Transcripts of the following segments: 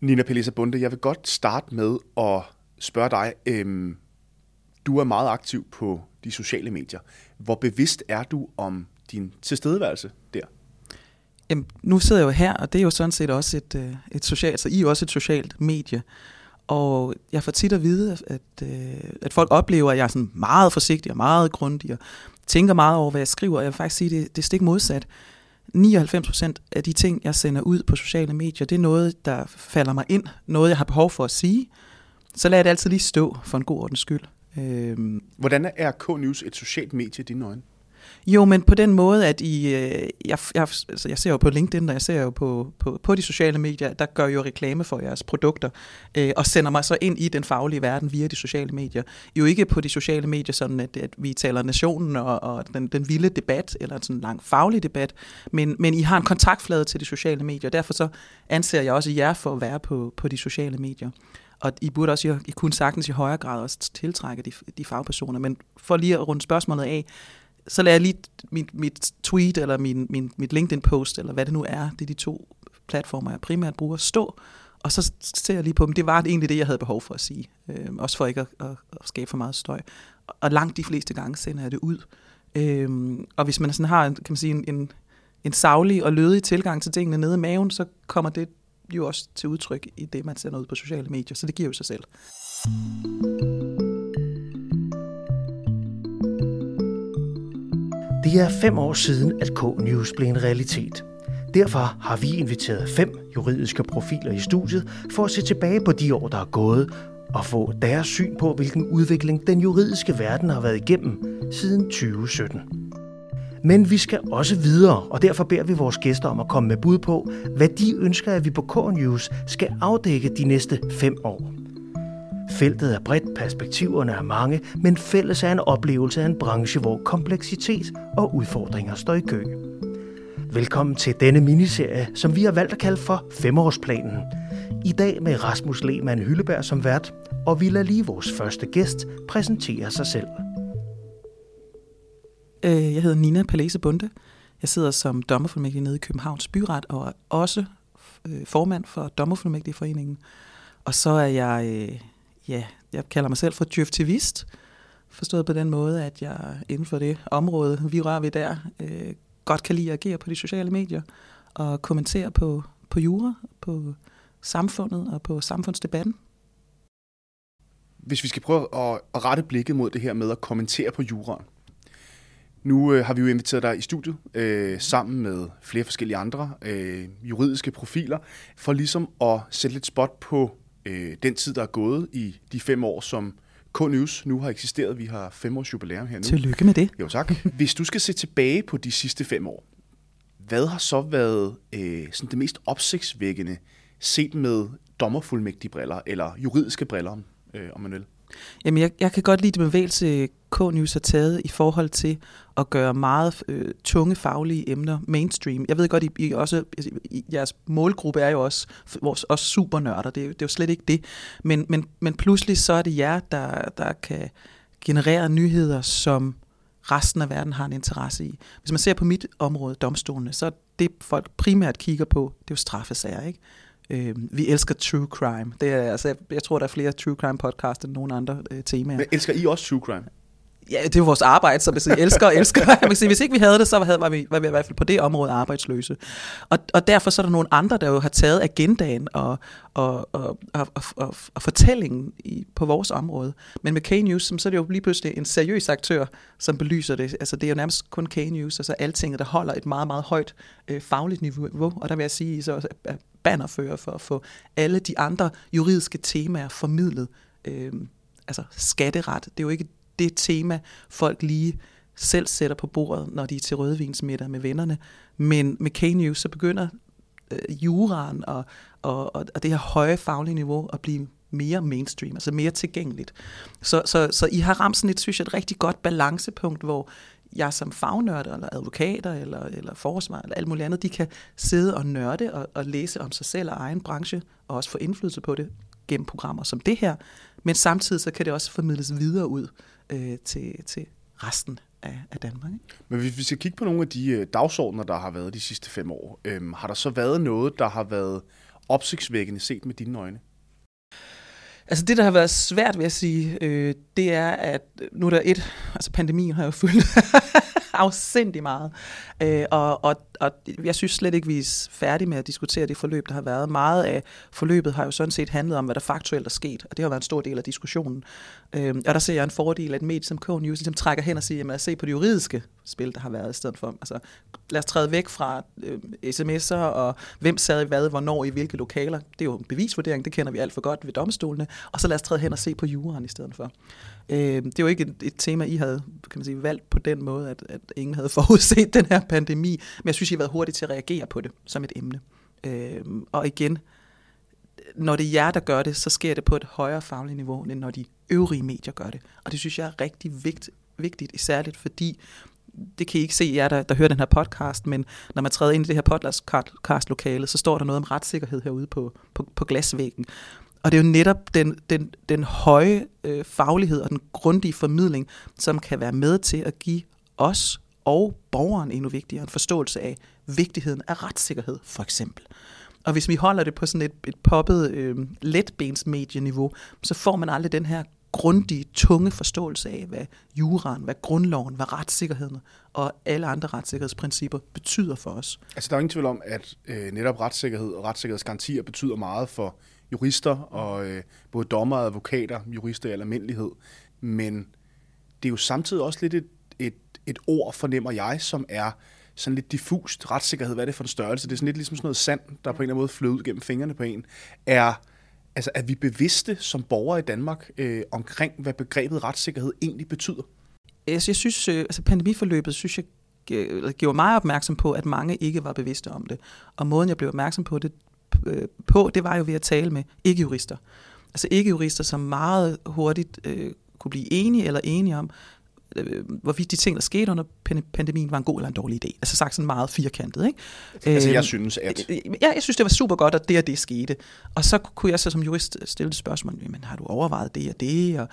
Nina Pelisa Bunde, jeg vil godt starte med at spørge dig. Øhm, du er meget aktiv på de sociale medier. Hvor bevidst er du om din tilstedeværelse der? Jamen, nu sidder jeg jo her, og det er jo sådan set også et, øh, et socialt, så I er jo også et socialt medie. Og jeg får tit at vide, at, øh, at folk oplever, at jeg er sådan meget forsigtig og meget grundig, og tænker meget over, hvad jeg skriver. Og jeg vil faktisk sige, at det, det er stik modsat. 99% af de ting, jeg sender ud på sociale medier, det er noget, der falder mig ind. Noget, jeg har behov for at sige. Så lad det altid lige stå for en god ordens skyld. Øhm. Hvordan er K-News et socialt medie i dine øjne? Jo, men på den måde, at I, øh, jeg, jeg, altså jeg ser jo på LinkedIn, og jeg ser jo på, på, på de sociale medier, der gør jo reklame for jeres produkter, øh, og sender mig så ind i den faglige verden via de sociale medier. Jo ikke på de sociale medier, sådan at, at vi taler nationen og, og den, den vilde debat, eller sådan en lang faglig debat, men, men I har en kontaktflade til de sociale medier, derfor så anser jeg også jer for at være på, på de sociale medier. Og I burde også I kunne sagtens i højere grad også tiltrække de, de fagpersoner. Men for lige at runde spørgsmålet af, så lader jeg lige mit, mit tweet eller min, min, mit LinkedIn-post, eller hvad det nu er, det er de to platformer, jeg primært bruger, stå, og så ser jeg lige på dem. Det var egentlig det, jeg havde behov for at sige. Øh, også for ikke at, at, at skabe for meget støj. Og langt de fleste gange sender jeg det ud. Øh, og hvis man sådan har kan man sige, en, en, en savlig og lødig tilgang til tingene nede i maven, så kommer det jo også til udtryk i det, man sender ud på sociale medier. Så det giver jo sig selv. Det er fem år siden, at K-News blev en realitet. Derfor har vi inviteret fem juridiske profiler i studiet for at se tilbage på de år, der er gået, og få deres syn på, hvilken udvikling den juridiske verden har været igennem siden 2017. Men vi skal også videre, og derfor beder vi vores gæster om at komme med bud på, hvad de ønsker, at vi på K-News skal afdække de næste fem år. Feltet er bredt, perspektiverne er mange, men fælles er en oplevelse af en branche, hvor kompleksitet og udfordringer står i kø. Velkommen til denne miniserie, som vi har valgt at kalde for Femårsplanen. I dag med Rasmus Lehmann Hylleberg som vært, og vi lader lige vores første gæst præsentere sig selv. Øh, jeg hedder Nina Palese Bunde. Jeg sidder som dommerfuldmægtig nede i Københavns Byret, og er også øh, formand for Dommerfuldmægtigforeningen. Og så er jeg øh, ja, jeg kalder mig selv for djøftivist, forstået på den måde, at jeg inden for det område, vi rører ved der, øh, godt kan lide at agere på de sociale medier og kommentere på, på jura, på samfundet og på samfundsdebatten. Hvis vi skal prøve at, at rette blikket mod det her med at kommentere på jura. Nu øh, har vi jo inviteret dig i studiet øh, sammen med flere forskellige andre øh, juridiske profiler, for ligesom at sætte lidt spot på øh, den tid, der er gået i de fem år, som K-News nu har eksisteret. Vi har fem års jubilæum her nu. Tillykke med det. Jo tak. Hvis du skal se tilbage på de sidste fem år, hvad har så været øh, sådan det mest opsigtsvækkende set med dommerfuldmægtige briller, eller juridiske briller, øh, om man vil? Jamen, jeg, jeg kan godt lide det bevægelse, K-News har taget i forhold til at gøre meget øh, tunge faglige emner mainstream. Jeg ved godt, I, I også, altså, I, jeres målgruppe er jo også, vores, også supernørder, det, er, det er jo slet ikke det. Men, men, men pludselig så er det jer, der, der kan generere nyheder, som resten af verden har en interesse i. Hvis man ser på mit område, domstolene, så er det folk primært kigger på, det er jo straffesager, ikke? Øh, vi elsker true crime. Det er, altså, jeg tror, der er flere true crime podcast end nogen andre øh, temaer. Men elsker I også true crime? Ja, det er jo vores arbejde, så hvis vi elsker og elsker. Man kan sige, hvis ikke vi havde det, så havde, var, vi, var vi i hvert fald på det område arbejdsløse. Og, og derfor så er der nogle andre, der jo har taget agendaen og, og, og, og, og, og, og fortællingen i, på vores område. Men med K-News, så er det jo lige pludselig en seriøs aktør, som belyser det. Altså det er jo nærmest kun K-News, altså alting, der holder et meget, meget højt øh, fagligt niveau. Og der vil jeg sige, så også er bannerfører for at få alle de andre juridiske temaer formidlet. Øh, altså skatteret, det er jo ikke det tema, folk lige selv sætter på bordet, når de er til rødvinsmiddag med vennerne. Men med K-News, så begynder øh, juraen og, og, og, og det her høje faglige niveau at blive mere mainstream, altså mere tilgængeligt. Så, så, så I har ramt sådan et, synes jeg, et rigtig godt balancepunkt, hvor jeg som fagnørder, eller advokater, eller, eller forsvar, eller alt muligt andet, de kan sidde og nørde og, og læse om sig selv og egen branche, og også få indflydelse på det gennem programmer som det her, men samtidig så kan det også formidles videre ud øh, til, til resten af, af Danmark. Ikke? Men hvis vi skal kigge på nogle af de øh, dagsordner, der har været de sidste fem år, øh, har der så været noget, der har været opsigtsvækkende set med dine øjne? Altså det, der har været svært ved at sige, øh, det er, at nu er der et, altså pandemien har jo fyldt afsindig meget. Øh, og, og, og jeg synes slet ikke, vi er færdige med at diskutere det forløb, der har været. Meget af forløbet har jo sådan set handlet om, hvad der faktuelt er sket, og det har været en stor del af diskussionen. Øh, og der ser jeg en fordel, at medier som K-News ligesom trækker hen og siger, jamen at se på det juridiske spil, der har været i stedet for. Altså, lad os træde væk fra øh, sms'er og hvem sad i hvad, hvornår, i hvilke lokaler. Det er jo en bevisvurdering, det kender vi alt for godt ved domstolene. Og så lad os træde hen og se på juraen i stedet for. Øh, det er ikke et, et tema, I havde kan man sige, valgt på den måde, at, at ingen havde forudset den her pandemi. Men jeg synes, I har været hurtigt til at reagere på det som et emne. Øh, og igen, når det er jer, der gør det, så sker det på et højere fagligt niveau, end når de øvrige medier gør det. Og det synes jeg er rigtig vigt, vigtigt, særligt fordi det kan I ikke se jer, der, der hører den her podcast, men når man træder ind i det her podcast-lokale, så står der noget om retssikkerhed herude på, på, på glasvæggen. Og det er jo netop den, den, den høje øh, faglighed og den grundige formidling, som kan være med til at give os og borgeren endnu vigtigere en forståelse af vigtigheden af retssikkerhed, for eksempel. Og hvis vi holder det på sådan et, et poppet øh, letbensmedieniveau, så får man aldrig den her grundige, tunge forståelse af, hvad juraen, hvad grundloven, hvad retssikkerheden og alle andre retssikkerhedsprincipper betyder for os. Altså der er ingen tvivl om, at øh, netop retssikkerhed og retssikkerhedsgarantier betyder meget for jurister og øh, både dommer og advokater, jurister i almindelighed. Men det er jo samtidig også lidt et, et, et ord, fornemmer jeg, som er sådan lidt diffust. Retssikkerhed, hvad er det for en størrelse? Det er sådan lidt ligesom sådan noget sand, der på en eller anden måde flyder ud gennem fingrene på en. Er, altså, er vi bevidste som borgere i Danmark øh, omkring, hvad begrebet retssikkerhed egentlig betyder? Altså, jeg synes, øh, altså pandemiforløbet, synes jeg, øh, gjorde mig opmærksom på, at mange ikke var bevidste om det. Og måden, jeg blev opmærksom på det, Øh, på, det var jo ved at tale med ikke-jurister. Altså ikke-jurister, som meget hurtigt øh, kunne blive enige eller enige om, øh, hvorvidt de ting, der skete under pandemien, var en god eller en dårlig idé. Altså sagt sådan meget firkantet. Ikke? Altså jeg øhm, synes, at... Øh, ja, jeg synes, det var super godt, at det og det skete. Og så kunne jeg så som jurist stille et spørgsmål, men har du overvejet det og det? Og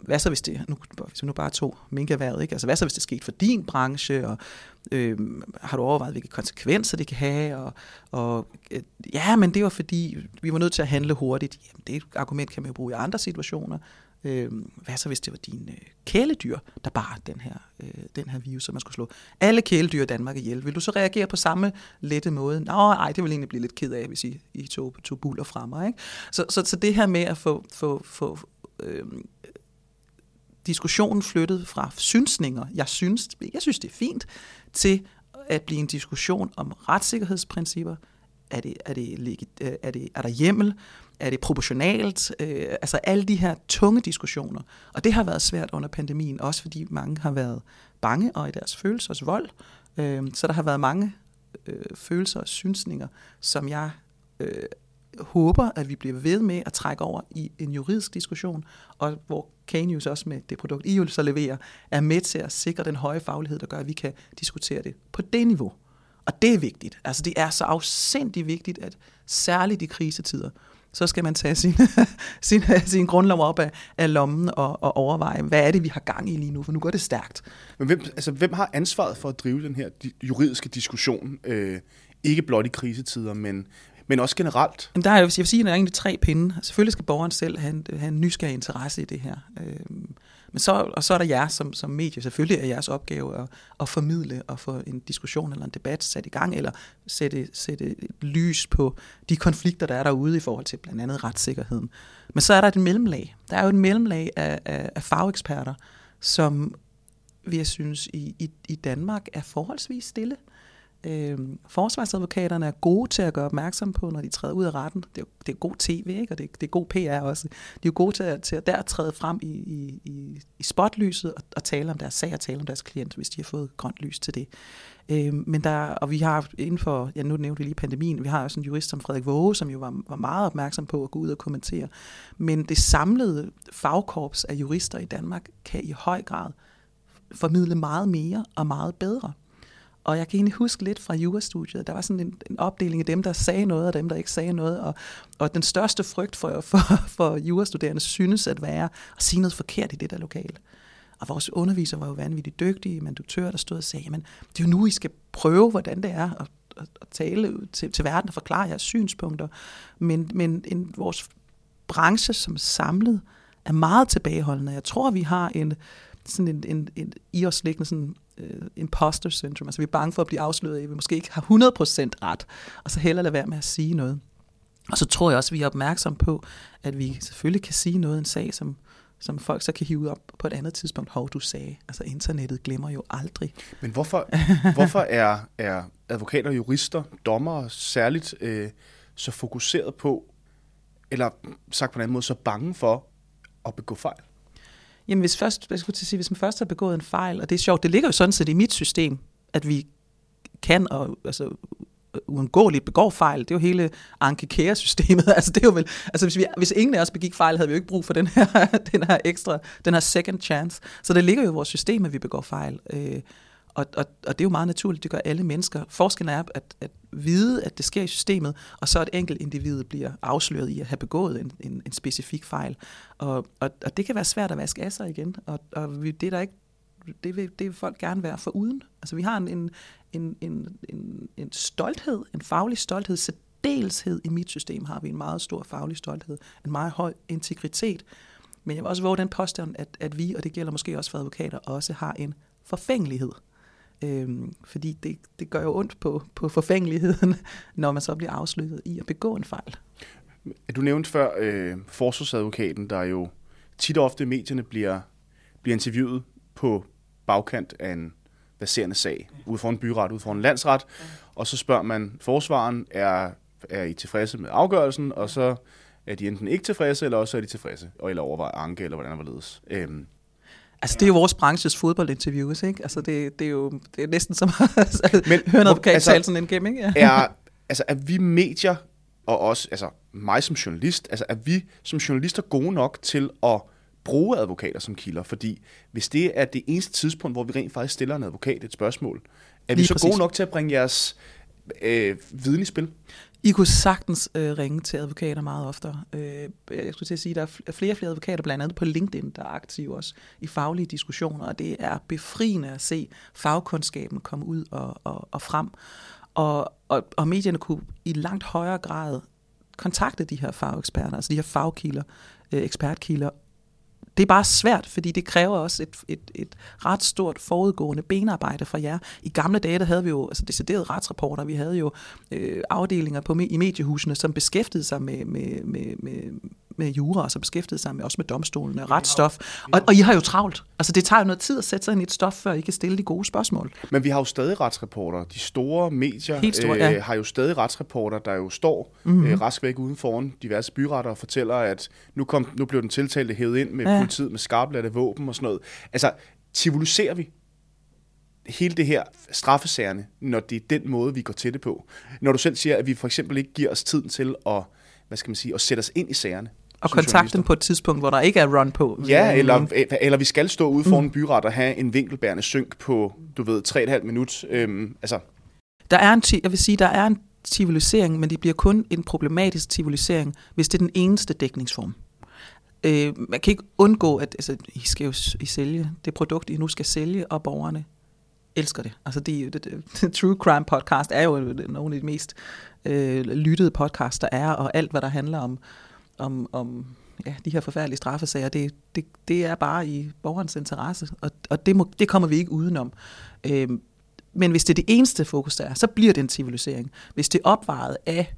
hvad så hvis det, nu, hvis vi nu bare tog minkerværet, ikke? Altså hvad så hvis det skete for din branche? Og øh, har du overvejet, hvilke konsekvenser det kan have? Og, og øh, ja, men det var fordi, vi var nødt til at handle hurtigt. Jamen, det argument kan man jo bruge i andre situationer. Øh, hvad så hvis det var din øh, kæledyr, der bar den her, øh, den her virus, som man skulle slå alle kæledyr i Danmark ihjel? Vil du så reagere på samme lette måde? Nå, ej, det vil egentlig blive lidt ked af, hvis I, I tog, tog buller fra mig. Ikke? Så, så, så det her med at få, få, få øh, diskussionen flyttet fra synsninger, jeg synes, jeg synes det er fint, til at blive en diskussion om retssikkerhedsprincipper. Er, det, er, det, er, det, er der hjemmel? Er det proportionalt? Øh, altså alle de her tunge diskussioner. Og det har været svært under pandemien, også fordi mange har været bange og i deres følelsers vold. Øh, så der har været mange øh, følelser og synsninger, som jeg øh, håber, at vi bliver ved med at trække over i en juridisk diskussion, og hvor K-News også med det produkt, I jo så leverer, er med til at sikre den høje faglighed, der gør, at vi kan diskutere det på det niveau. Og det er vigtigt. Altså det er så afsindig vigtigt, at særligt i krisetider, så skal man tage sin, sin, sin grundlov op af, af lommen og, og overveje, hvad er det, vi har gang i lige nu, for nu går det stærkt. Men hvem, altså, hvem har ansvaret for at drive den her juridiske diskussion? Øh, ikke blot i krisetider, men, men også generelt? Jamen, der er, jeg vil sige, at der er egentlig tre pinde. Selvfølgelig skal borgeren selv have en, have en nysgerrig interesse i det her. Øh, men så, og så er der jer som, som medie. Selvfølgelig er jeres opgave at, at formidle og få en diskussion eller en debat sat i gang, eller sætte, sætte et lys på de konflikter, der er derude i forhold til blandt andet retssikkerheden. Men så er der et mellemlag. Der er jo et mellemlag af, af, af fageksperter, som vi jeg synes i, i, i Danmark er forholdsvis stille. Øh, øh, forsvarsadvokaterne er gode til at gøre opmærksom på, når de træder ud af retten. Det er, det er god tv, ikke? og det det er god PR også. De er jo gode til at, til at der træde frem i, i, i, i spotlyset og, og tale om deres sag og tale om deres klient, hvis de har fået grønt lys til det. Øh, men der, og vi har inden for, ja nu nævnte vi lige pandemien, vi har også en jurist som Frederik Våge, som jo var, var meget opmærksom på at gå ud og kommentere. Men det samlede fagkorps af jurister i Danmark kan i høj grad formidle meget mere og meget bedre. Og jeg kan egentlig huske lidt fra jurastudiet, der var sådan en, en opdeling af dem, der sagde noget, og dem, der ikke sagde noget. Og, og den største frygt for, for, for jurastuderende synes at være at sige noget forkert i det der lokale. Og vores undervisere var jo vanvittigt dygtige, men der stod og sagde, men det er jo nu, I skal prøve, hvordan det er at, at, at tale til, til verden og forklare jeres synspunkter. Men, men en, vores branche som samlet er meget tilbageholdende. Jeg tror, vi har en, sådan en, en, en i os liggende sådan øh, imposter syndrome. Altså vi er bange for at blive afsløret, at vi måske ikke har 100% ret, og så hellere lade være med at sige noget. Og så tror jeg også, at vi er opmærksom på, at vi selvfølgelig kan sige noget i en sag, som, som folk så kan hive op på et andet tidspunkt. Hov, du sagde. Altså internettet glemmer jo aldrig. Men hvorfor, hvorfor er, er advokater, jurister, dommere særligt øh, så fokuseret på, eller sagt på en anden måde, så bange for at begå fejl? Jamen hvis, først, jeg skulle til at sige, hvis man først har begået en fejl, og det er sjovt, det ligger jo sådan set i mit system, at vi kan og, altså, uundgåeligt begår fejl. Det er jo hele Anke Kære-systemet. Altså, det er jo vel, altså hvis, vi, hvis ingen af os begik fejl, havde vi jo ikke brug for den her, den her ekstra, den her second chance. Så det ligger jo i vores system, at vi begår fejl. Øh, og, og, og det er jo meget naturligt, det gør alle mennesker. Forskellen er at, at vide, at det sker i systemet, og så et enkelt individ bliver afsløret i at have begået en, en, en specifik fejl. Og, og, og det kan være svært at vaske af sig igen, og, og vi, det er der ikke det vil, det vil folk gerne være for uden. Altså vi har en, en, en, en, en, en stolthed, en faglig stolthed, særdeleshed i mit system har vi en meget stor faglig stolthed, en meget høj integritet. Men jeg vil også våge den påstand, at, at vi, og det gælder måske også for advokater, også har en forfængelighed. Øhm, fordi det, det gør jo ondt på, på forfængeligheden, når man så bliver afsløret i at begå en fejl. Du nævnte før øh, forsvarsadvokaten, der jo tit og ofte medierne bliver, bliver interviewet på bagkant af en baserende sag, ude foran byret, ude foran landsret, og så spørger man forsvaren, er, er I tilfredse med afgørelsen, og så er de enten ikke tilfredse, eller også er de tilfredse, og eller overvejer anke, eller hvordan det var ledes. Øhm, Altså, det er jo vores branches fodboldinterviews, ikke? Altså, det, det er jo det er næsten som at Men, høre en advokat altså, tale sådan en game, ikke? Ja. Er, altså, er vi medier, og også altså, mig som journalist, altså, er vi som journalister gode nok til at bruge advokater som kilder, fordi hvis det er det eneste tidspunkt, hvor vi rent faktisk stiller en advokat et spørgsmål, er vi Lige så præcis. gode nok til at bringe jeres øh, viden i spil? I kunne sagtens øh, ringe til advokater meget oftere. Øh, jeg skulle til at sige, at der er flere og flere advokater, blandt andet på LinkedIn, der er aktive også i faglige diskussioner, og det er befriende at se fagkundskaben komme ud og, og, og frem. Og, og, og medierne kunne i langt højere grad kontakte de her fageksperter, altså de her fagkilder, øh, ekspertkilder, det er bare svært, fordi det kræver også et, et, et ret stort forudgående benarbejde fra jer. I gamle dage, der havde vi jo altså deciderede retsrapporter, vi havde jo øh, afdelinger på, i mediehusene, som beskæftigede sig med, med, med, med, med jura, og så beskæftigede sig med, også med domstolene og retsstof. Og, og I har jo travlt. Altså det tager jo noget tid at sætte sig ind i et stof, før I kan stille de gode spørgsmål. Men vi har jo stadig retsreporter. De store medier Helt store, øh, ja. har jo stadig retsreporter, der jo står mm-hmm. øh, rask væk uden foran diverse byretter og fortæller, at nu, kom, nu blev den tiltalte hævet ind med ja. politiet med skarplatte våben og sådan noget. Altså, civiliserer vi hele det her straffesagerne, når det er den måde, vi går til det på. Når du selv siger, at vi for eksempel ikke giver os tiden til at, hvad skal man sige, at sætte os ind i sagerne. Og kontakte dem på et tidspunkt, hvor der ikke er run på. Ja, eller, eller vi skal stå ude foran mm. byret og have en vinkelbærende synk på, du ved, 3,5 minut. Øhm, altså. Der er en, jeg vil sige, der er en civilisering, men det bliver kun en problematisk civilisering, hvis det er den eneste dækningsform. Øh, man kan ikke undgå, at altså, I skal jo I sælge det produkt, I nu skal sælge, og borgerne elsker det. Altså, det, det, det, det True Crime podcast er jo nogle af de mest øh, lyttede podcasts, der er, og alt, hvad der handler om om, om ja, de her forfærdelige straffesager, det, det, det er bare i borgerens interesse, og, og det, må, det kommer vi ikke udenom. Øhm, men hvis det er det eneste fokus, der er, så bliver det en civilisering. Hvis det er opvejet af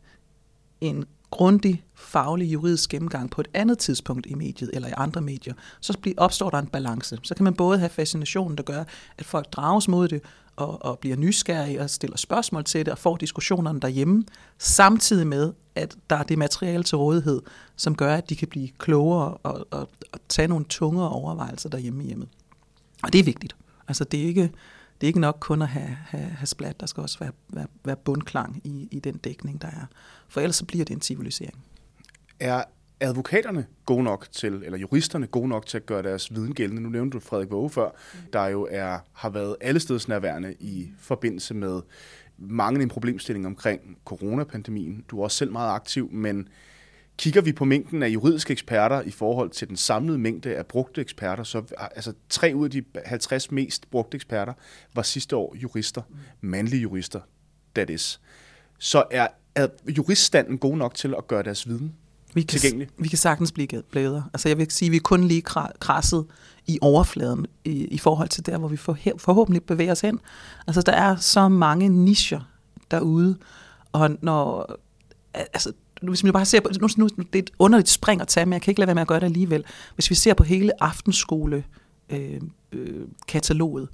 en grundig, faglig, juridisk gennemgang på et andet tidspunkt i mediet eller i andre medier, så opstår der en balance. Så kan man både have fascinationen, der gør, at folk drages mod det, og, og bliver nysgerrig og stiller spørgsmål til det og får diskussionerne derhjemme, samtidig med, at der er det materiale til rådighed, som gør, at de kan blive klogere og, og, og tage nogle tungere overvejelser derhjemme i hjemmet. Og det er vigtigt. Altså det er ikke, det er ikke nok kun at have, have, have splat, der skal også være, være, være bundklang i, i den dækning, der er. For ellers så bliver det en civilisering. Er advokaterne gode nok til, eller juristerne gode nok til at gøre deres viden gældende? Nu nævnte du Frederik Våge før, der jo er, har været allestedsnærværende i forbindelse med mange en problemstilling omkring coronapandemien. Du er også selv meget aktiv, men kigger vi på mængden af juridiske eksperter i forhold til den samlede mængde af brugte eksperter, så altså tre ud af de 50 mest brugte eksperter var sidste år jurister, mandlige jurister. that is, så er, er juriststanden god nok til at gøre deres viden vi kan, tilgængelig? Vi kan sagtens blive bedre. Altså jeg vil sige, at vi er kun lige krasset i overfladen i, i forhold til der, hvor vi for, forhåbentlig bevæger os hen. Altså der er så mange nischer derude, og når, altså, hvis vi bare ser på, nu, nu, det er et underligt spring at tage, men jeg kan ikke lade være med at gøre det alligevel. Hvis vi ser på hele aftenskole øh, øh, kataloget,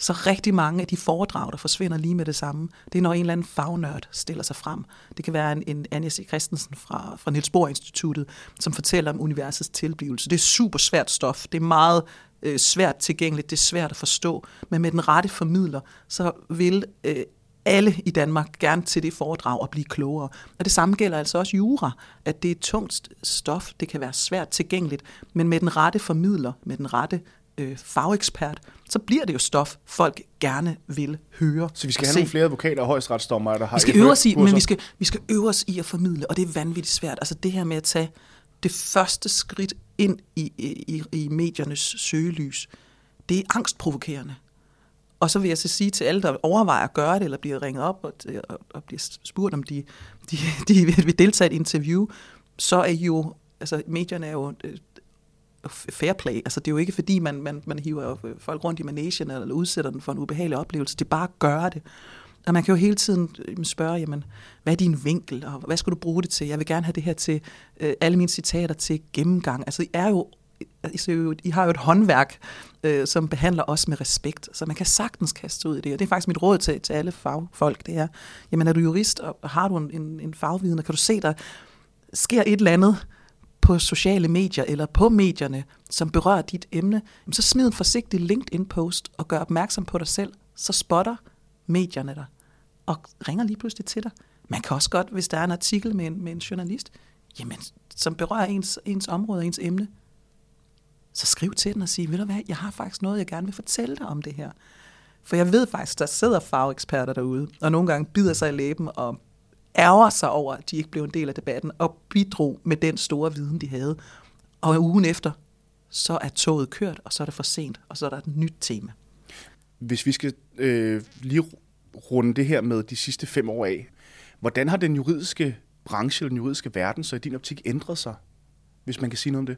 så rigtig mange af de foredrag, der forsvinder lige med det samme, det er når en eller anden fagnørd stiller sig frem. Det kan være en, en Anja C. Christensen fra, fra Niels Bohr Instituttet, som fortæller om universets tilblivelse. Det er super svært stof. Det er meget øh, svært tilgængeligt. Det er svært at forstå. Men med den rette formidler, så vil øh, alle i Danmark gerne til det foredrag og blive klogere. Og det samme gælder altså også jura, at det er tungt stof, det kan være svært tilgængeligt, men med den rette formidler, med den rette øh, fagekspert, så bliver det jo stof, folk gerne vil høre. Så vi skal have se. nogle flere advokater og højesteretsdommere, der har... Vi skal øve os i, men vi skal, vi skal øve os i at formidle, og det er vanvittigt svært. Altså det her med at tage det første skridt ind i, i, i mediernes søgelys, det er angstprovokerende. Og så vil jeg så sige til alle, der overvejer at gøre det, eller bliver ringet op og, og, og bliver spurgt, om de, de, de vil deltage i et interview, så er jo, altså medierne er jo øh, fair play. Altså det er jo ikke fordi, man, man, man hiver øh, folk rundt i managen eller udsætter den for en ubehagelig oplevelse. Det er bare at gøre det. Og man kan jo hele tiden øh, spørge, jamen, hvad er din vinkel, og hvad skal du bruge det til? Jeg vil gerne have det her til, øh, alle mine citater til gennemgang. Altså, I er jo altså, I har jo et håndværk, øh, som behandler os med respekt, så man kan sagtens kaste ud i det, og det er faktisk mit råd til, til alle fagfolk, det er, jamen er du jurist, og har du en, en, en fagviden, og kan du se, der sker et eller andet på sociale medier, eller på medierne, som berører dit emne, så smid en forsigtig LinkedIn-post, og gør opmærksom på dig selv, så spotter medierne dig, og ringer lige pludselig til dig. Man kan også godt, hvis der er en artikel med en, med en journalist, jamen, som berører ens, ens område, ens emne, så skriv til den og sig, ved du hvad, jeg har faktisk noget, jeg gerne vil fortælle dig om det her. For jeg ved faktisk, der sidder fageksperter derude, og nogle gange bider sig i læben og ærger sig over, at de ikke blev en del af debatten, og bidrog med den store viden, de havde. Og ugen efter, så er toget kørt, og så er det for sent, og så er der et nyt tema. Hvis vi skal øh, lige runde det her med de sidste fem år af, hvordan har den juridiske branche, eller den juridiske verden, så i din optik ændret sig, hvis man kan sige noget om det?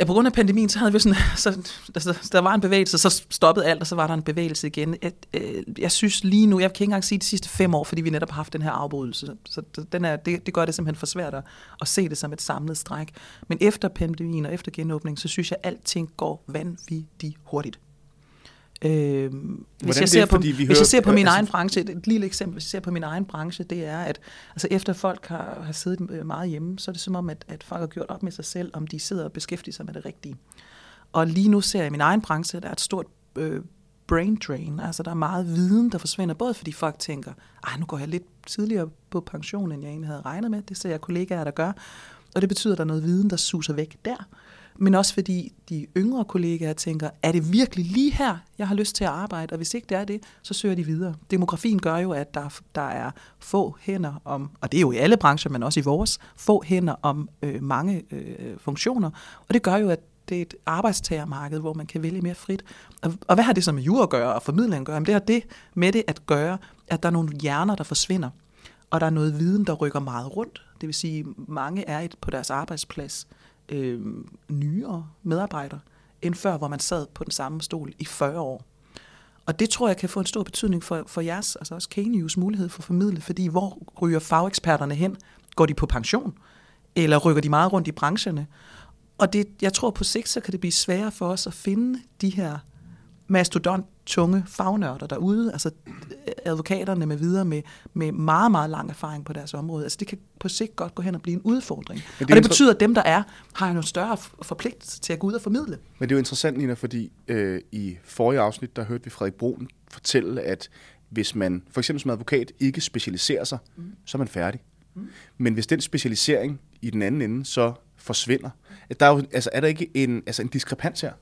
Ja, på grund af pandemien, så havde vi sådan, så, der, der var en bevægelse, så stoppede alt, og så var der en bevægelse igen. Jeg, øh, jeg synes lige nu, jeg kan ikke engang sige de sidste fem år, fordi vi netop har haft den her afbrydelse, så den er, det, det gør det simpelthen for svært at, at se det som et samlet stræk. Men efter pandemien og efter genåbningen, så synes jeg, at alting går vanvittigt hurtigt. Øh, hvis, jeg ser, på, hvis hører, jeg ser på min altså, egen branche, et lille eksempel, hvis jeg ser på min egen branche, det er, at altså efter folk har, har siddet øh, meget hjemme, så er det som om, at, at folk har gjort op med sig selv, om de sidder og beskæftiger sig med det rigtige. Og lige nu ser jeg i min egen branche, der er et stort øh, brain drain, altså der er meget viden, der forsvinder, både fordi folk tænker, ej, nu går jeg lidt tidligere på pension, end jeg egentlig havde regnet med, det ser jeg kollegaer, der gør, og det betyder, at der er noget viden, der suser væk der men også fordi de yngre kollegaer tænker, er det virkelig lige her, jeg har lyst til at arbejde? Og hvis ikke det er det, så søger de videre. Demografien gør jo, at der, der er få hænder om, og det er jo i alle brancher, men også i vores, få hænder om øh, mange øh, funktioner. Og det gør jo, at det er et arbejdstagermarked, hvor man kan vælge mere frit. Og, og hvad har det så med jura at gøre og formidling at gøre? Jamen det har det med det at gøre, at der er nogle hjerner, der forsvinder. Og der er noget viden, der rykker meget rundt. Det vil sige, mange er et på deres arbejdsplads øh, nyere medarbejdere, end før, hvor man sad på den samme stol i 40 år. Og det tror jeg kan få en stor betydning for, for jeres, altså også K-News mulighed for at formidle, fordi hvor ryger fageksperterne hen? Går de på pension? Eller rykker de meget rundt i brancherne? Og det, jeg tror på sigt, så kan det blive sværere for os at finde de her mastodont tunge fagnørder derude, altså advokaterne med videre med, med meget, meget lang erfaring på deres område. Altså det kan på sigt godt gå hen og blive en udfordring. det og det betyder, at dem, der er, har en større forpligtelse til at gå ud og formidle. Men det er jo interessant, Nina, fordi øh, i forrige afsnit, der hørte vi Frederik Broen fortælle, at hvis man for eksempel som advokat ikke specialiserer sig, mm. så er man færdig. Mm. Men hvis den specialisering i den anden ende så forsvinder, der er, jo, altså, er der ikke en, altså en diskrepans her?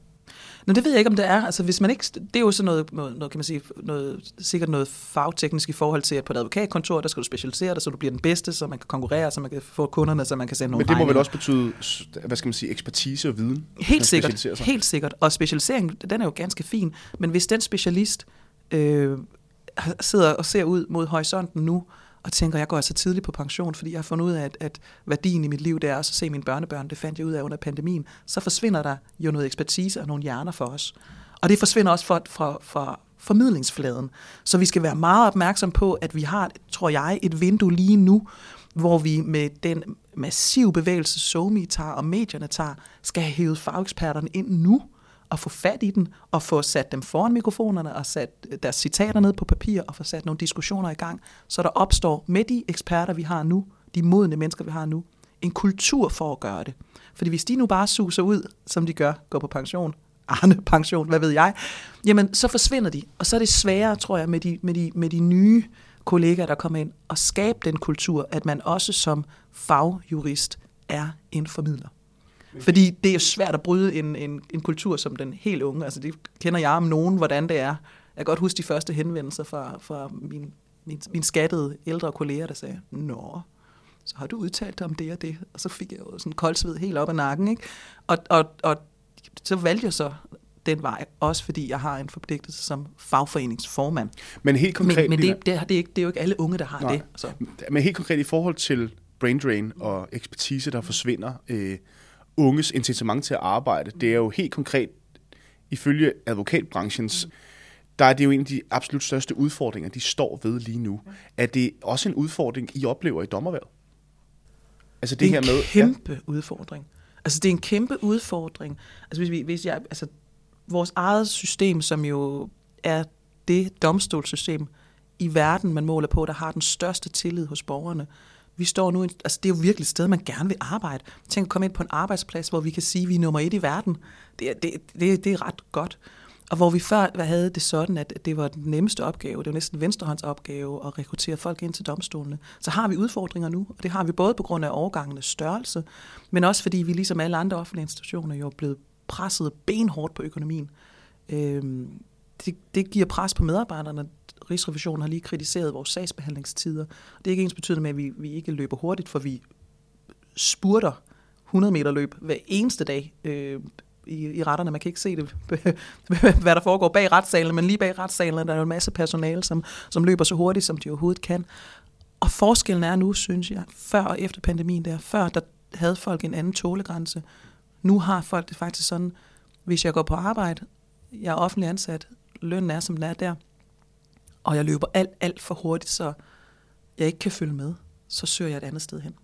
Nå, det ved jeg ikke, om det er. Altså, hvis man ikke, det er jo sådan noget, noget, kan man sige, noget, sikkert noget fagteknisk i forhold til, at på et advokatkontor, der skal du specialisere dig, så du bliver den bedste, så man kan konkurrere, så man kan få kunderne, så man kan sende nogle Men det må regninger. vel også betyde, hvad skal man sige, ekspertise og viden? Helt sikkert, helt sikkert. Og specialisering, den er jo ganske fin, men hvis den specialist øh, sidder og ser ud mod horisonten nu, og tænker, jeg går altså tidligt på pension, fordi jeg har fundet ud af, at, at værdien i mit liv, det er også at se mine børnebørn. Det fandt jeg ud af under pandemien. Så forsvinder der jo noget ekspertise og nogle hjerner for os. Og det forsvinder også fra, fra, fra formidlingsfladen. Så vi skal være meget opmærksom på, at vi har, tror jeg, et vindue lige nu, hvor vi med den massive bevægelse, SoMe tager og medierne tager, skal have hævet fageksperterne ind nu at få fat i den, og få sat dem foran mikrofonerne, og sat øh, deres citater ned på papir, og få sat nogle diskussioner i gang, så der opstår med de eksperter, vi har nu, de modne mennesker, vi har nu, en kultur for at gøre det. Fordi hvis de nu bare suser ud, som de gør, går på pension, Arne pension, hvad ved jeg, jamen så forsvinder de. Og så er det sværere, tror jeg, med de, med de, med de nye kollegaer, der kommer ind, at skabe den kultur, at man også som fagjurist er en formidler. Fordi det er svært at bryde en, en, en kultur som den helt unge. Altså det kender jeg om nogen, hvordan det er. Jeg kan godt huske de første henvendelser fra, fra min, min, min skattede ældre kolleger, der sagde, Nå, så har du udtalt dig om det og det. Og så fik jeg jo sådan koldsved helt op ad nakken. Ikke? Og, og, og så valgte jeg så den vej, også fordi jeg har en forpligtelse som fagforeningsformand. Men helt konkret... Men, men det, det, det, er ikke, det er jo ikke alle unge, der har Nej. det. Så. Men helt konkret i forhold til brain drain og ekspertise, der forsvinder, øh, unges incitament til at arbejde, det er jo helt konkret, ifølge advokatbranchens, der er det jo en af de absolut største udfordringer, de står ved lige nu. Er det også en udfordring, I oplever i dommerværet? Altså det, det er her en med... kæmpe ja. udfordring. Altså det er en kæmpe udfordring. Altså hvis, vi, hvis jeg, altså vores eget system, som jo er det domstolssystem i verden, man måler på, der har den største tillid hos borgerne. Vi står nu, altså det er jo virkelig et sted, man gerne vil arbejde. Tænk at komme ind på en arbejdsplads, hvor vi kan sige, at vi er nummer et i verden. Det, det, det, det er ret godt. Og hvor vi før havde det sådan, at det var den nemmeste opgave, det var næsten venstrehånds opgave at rekruttere folk ind til domstolene, så har vi udfordringer nu, og det har vi både på grund af overgangenes størrelse, men også fordi vi ligesom alle andre offentlige institutioner jo er blevet presset benhårdt på økonomien. Øhm, det, det giver pres på medarbejderne. Rigsrevisionen har lige kritiseret vores sagsbehandlingstider. Det er ikke ens betydende med, at vi, vi ikke løber hurtigt, for vi spurter 100 meter løb hver eneste dag øh, i, i retterne. Man kan ikke se det, hvad der foregår bag retssalen, men lige bag retssalen er der jo en masse personale, som, som løber så hurtigt, som de overhovedet kan. Og forskellen er nu, synes jeg, før og efter pandemien der, før der havde folk en anden tålegrænse. Nu har folk det faktisk sådan, hvis jeg går på arbejde, jeg er offentlig ansat, lønnen er, som den er der, og jeg løber alt, alt for hurtigt, så jeg ikke kan følge med, så søger jeg et andet sted hen.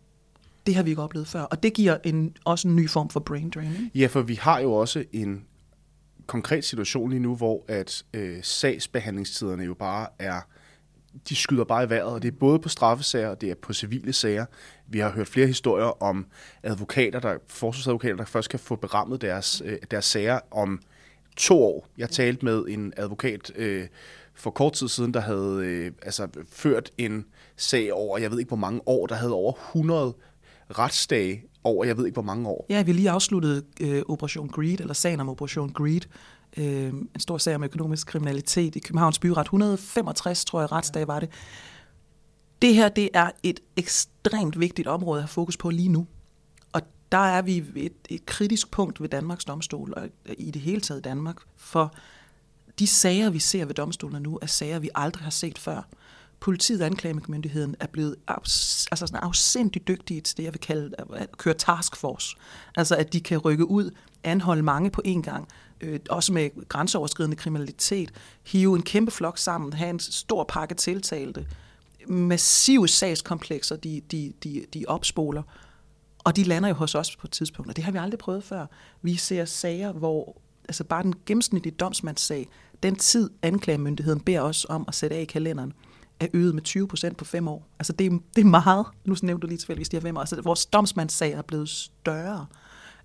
Det har vi ikke oplevet før, og det giver en, også en ny form for brain drain. Ja, for vi har jo også en konkret situation lige nu, hvor at øh, sagsbehandlingstiderne jo bare er, de skyder bare i vejret, og det er både på straffesager, og det er på civile sager. Vi har hørt flere historier om advokater, der, forsvarsadvokater, der først kan få berammet deres, øh, deres sager om to år. Jeg talte med en advokat øh, for kort tid siden, der havde øh, altså, ført en sag over, jeg ved ikke hvor mange år, der havde over 100 retsdage over, jeg ved ikke hvor mange år. Ja, vi lige afsluttet øh, Operation Greed, eller sagen om Operation Greed. Øh, en stor sag om økonomisk kriminalitet i Københavns Byret. 165, tror jeg, retsdag var det. Det her, det er et ekstremt vigtigt område at have fokus på lige nu. Og der er vi et, et kritisk punkt ved Danmarks domstol, og i det hele taget Danmark, for de sager, vi ser ved domstolene nu, er sager, vi aldrig har set før. Politiet og anklagemyndigheden er blevet afs- altså sådan afsindigt dygtige til det, jeg vil kalde at køre taskforce. Altså at de kan rykke ud, anholde mange på én gang, øh, også med grænseoverskridende kriminalitet, hive en kæmpe flok sammen, have en stor pakke tiltalte, massive sagskomplekser, de, de, de, de opspoler. Og de lander jo hos os på et tidspunkt, og det har vi aldrig prøvet før. Vi ser sager, hvor altså bare den gennemsnitlige domsmandssag, den tid anklagemyndigheden beder os om at sætte af i kalenderen, er øget med 20 procent på fem år. Altså det er, det er meget. Nu nævnte du lige tilfældigvis de her fem år. Altså vores domsmandssag er blevet større.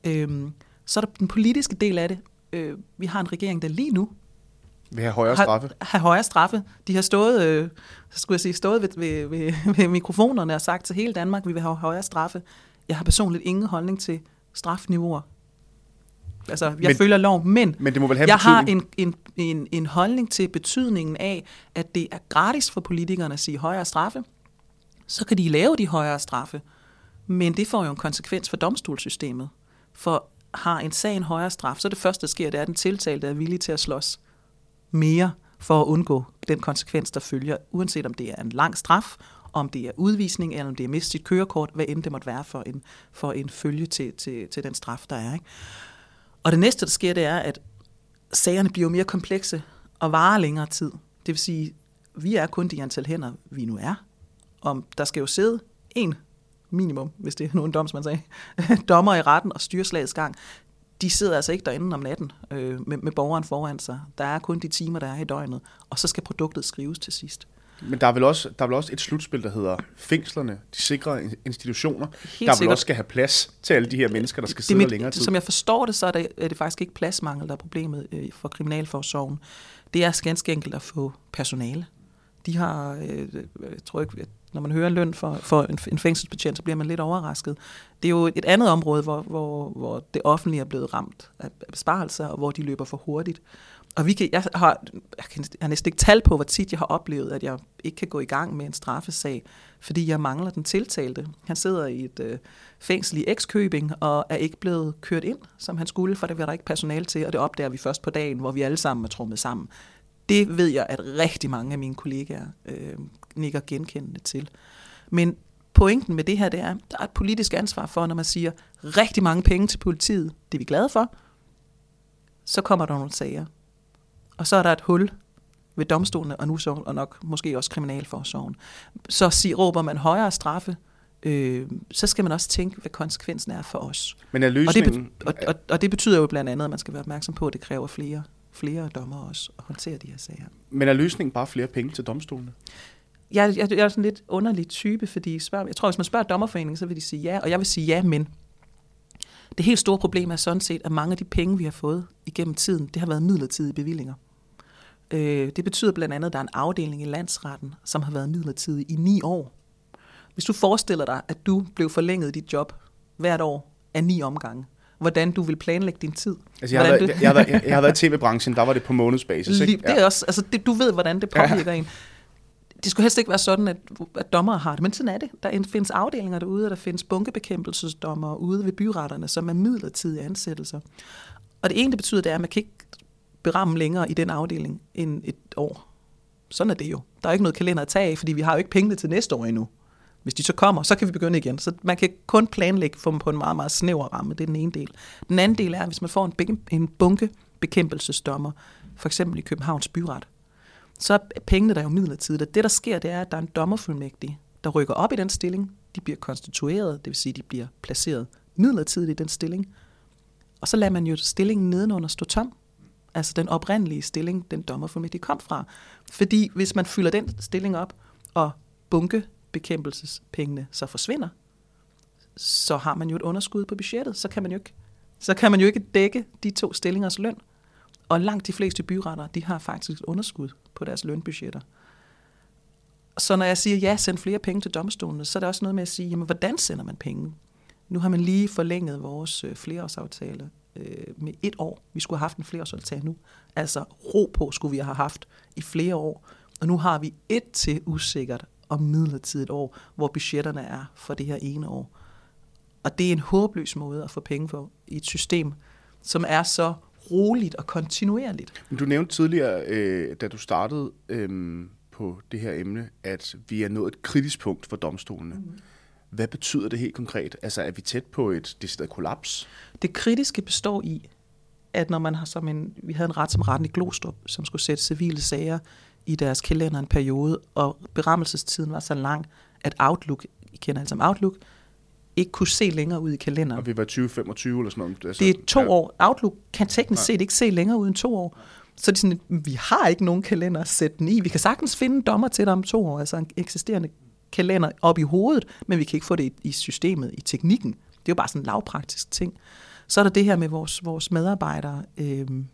Øhm, så er der den politiske del af det. Øh, vi har en regering, der lige nu Vil have højere straffe. har, har højere straffe. De har stået, øh, skulle jeg sige, stået ved, ved, ved, ved mikrofonerne og sagt til hele Danmark, vi vil have højere straffe. Jeg har personligt ingen holdning til strafniveauer. Altså, jeg Men- følger loven, men, Men det må vel have jeg har betydning. en, en, en, en holdning til betydningen af, at det er gratis for politikerne at sige højere straffe. Så kan de lave de højere straffe, men det får jo en konsekvens for domstolssystemet. For har en sag en højere straf, så det første, der sker, det er, at den tiltalte er villig til at slås mere for at undgå den konsekvens, der følger, uanset om det er en lang straf, om det er udvisning, eller om det er mist sit kørekort, hvad end det måtte være for en, for en følge til, til, til den straf, der er. Ikke? Og det næste, der sker, det er, at sagerne bliver mere komplekse og varer længere tid. Det vil sige, vi er kun de antal hænder, vi nu er. Om der skal jo sidde en minimum, hvis det er nogen domsmand sagde, dommer i retten og styrslagets gang. De sidder altså ikke derinde om natten øh, med, med borgeren foran sig. Der er kun de timer, der er i døgnet, og så skal produktet skrives til sidst. Men der er, vel også, der er vel også et slutspil, der hedder fængslerne, de sikre institutioner, Helt der vel sikkert. også skal have plads til alle de her mennesker, der skal det sidde mit, længere tid. Som jeg forstår det, så er det, er det faktisk ikke pladsmangel, der er problemet øh, for Kriminalforsorgen. Det er ganske enkelt at få personale. De har, øh, jeg tror ikke, når man hører løn for, for en, en fængselsbetjent, så bliver man lidt overrasket. Det er jo et andet område, hvor, hvor, hvor det offentlige er blevet ramt af besparelser, og hvor de løber for hurtigt. Og vi kan, jeg, har, jeg, kan, jeg har næsten ikke tal på, hvor tit jeg har oplevet, at jeg ikke kan gå i gang med en straffesag, fordi jeg mangler den tiltalte. Han sidder i et øh, fængsel i Ekskøbing og er ikke blevet kørt ind, som han skulle, for det var der ikke personale til, og det opdager vi først på dagen, hvor vi alle sammen er trummet sammen. Det ved jeg, at rigtig mange af mine kollegaer øh, nikker genkendende til. Men pointen med det her, det er, at der er et politisk ansvar for, når man siger rigtig mange penge til politiet, det er vi glade for, så kommer der nogle sager. Og så er der et hul ved domstolene, og nu så, og nok måske også kriminalforsorgen. Så sig, råber man højere straffe, øh, så skal man også tænke, hvad konsekvensen er for os. Men er Og det, løsningen... og, og, og det betyder jo blandt andet, at man skal være opmærksom på, at det kræver flere, flere dommer også at håndtere de her sager. Men er løsningen bare flere penge til domstolene? Jeg, jeg, jeg er sådan lidt underlig type, fordi spørger, jeg tror, hvis man spørger dommerforeningen, så vil de sige ja, og jeg vil sige ja, men det helt store problem er sådan set, at mange af de penge, vi har fået igennem tiden, det har været midlertidige bevillinger. Øh, det betyder blandt andet, at der er en afdeling i landsretten, som har været midlertidig i ni år. Hvis du forestiller dig, at du blev forlænget dit job hvert år af ni omgange, hvordan du vil planlægge din tid. Altså, jeg, har været, jeg, har været, jeg, jeg har været i tv-branchen, der var det på månedsbasis, ikke? det er også, altså det, du ved, hvordan det påvirker ja. en. Det skulle helst ikke være sådan, at, at dommere har det, men sådan er det. Der findes afdelinger derude, og der findes bunkebekæmpelsesdommer ude ved byretterne, som er midlertidige ansættelser. Og det ene, det betyder, det er, at man kan ikke beramme længere i den afdeling end et år. Sådan er det jo. Der er ikke noget kalender at tage af, fordi vi har jo ikke pengene til næste år endnu. Hvis de så kommer, så kan vi begynde igen. Så man kan kun planlægge for dem på en meget, meget snæver ramme. Det er den ene del. Den anden del er, hvis man får en, en bunke bekæmpelsesdommer, for eksempel i Københavns Byret, så er pengene der jo midlertidigt. Og det, der sker, det er, at der er en dommerfuldmægtig, der rykker op i den stilling. De bliver konstitueret, det vil sige, de bliver placeret midlertidigt i den stilling. Og så lader man jo stillingen nedenunder stå tom. Altså den oprindelige stilling, den dommerfuldmægtig kom fra. Fordi hvis man fylder den stilling op, og bunke bekæmpelsespengene så forsvinder, så har man jo et underskud på budgettet. Så kan man jo ikke, så kan man jo ikke dække de to stillingers løn. Og langt de fleste byretter, de har faktisk et underskud på deres lønbudgetter. Så når jeg siger, ja, send flere penge til domstolene, så er det også noget med at sige, jamen, hvordan sender man penge? Nu har man lige forlænget vores øh, flereårsaftale øh, med et år. Vi skulle have haft en flereårsaftale nu. Altså ro på skulle vi have haft i flere år. Og nu har vi et til usikkert og midlertidigt år, hvor budgetterne er for det her ene år. Og det er en håbløs måde at få penge for i et system, som er så roligt og kontinuerligt. Du nævnte tidligere, øh, da du startede øh, på det her emne, at vi er nået et kritisk punkt for domstolene. Mm. Hvad betyder det helt konkret? Altså, er vi tæt på et decideret kollaps? Det kritiske består i, at når man har som en, vi havde en ret som retten i Glostrup, som skulle sætte civile sager i deres kalender en periode, og berammelsestiden var så lang, at Outlook, I kender altså Outlook, ikke kunne se længere ud i kalenderen. Og vi var 2025 eller sådan noget. Altså, Det er to ja. år. Outlook kan teknisk set ikke se længere ud end to år. Så det er sådan, at vi har ikke nogen kalender at sætte den i. Vi kan sagtens finde en dommer til dig om to år, altså en eksisterende kalender op i hovedet, men vi kan ikke få det i, systemet, i teknikken. Det er jo bare sådan en lavpraktisk ting. Så er der det her med vores, vores medarbejdere. Øhm,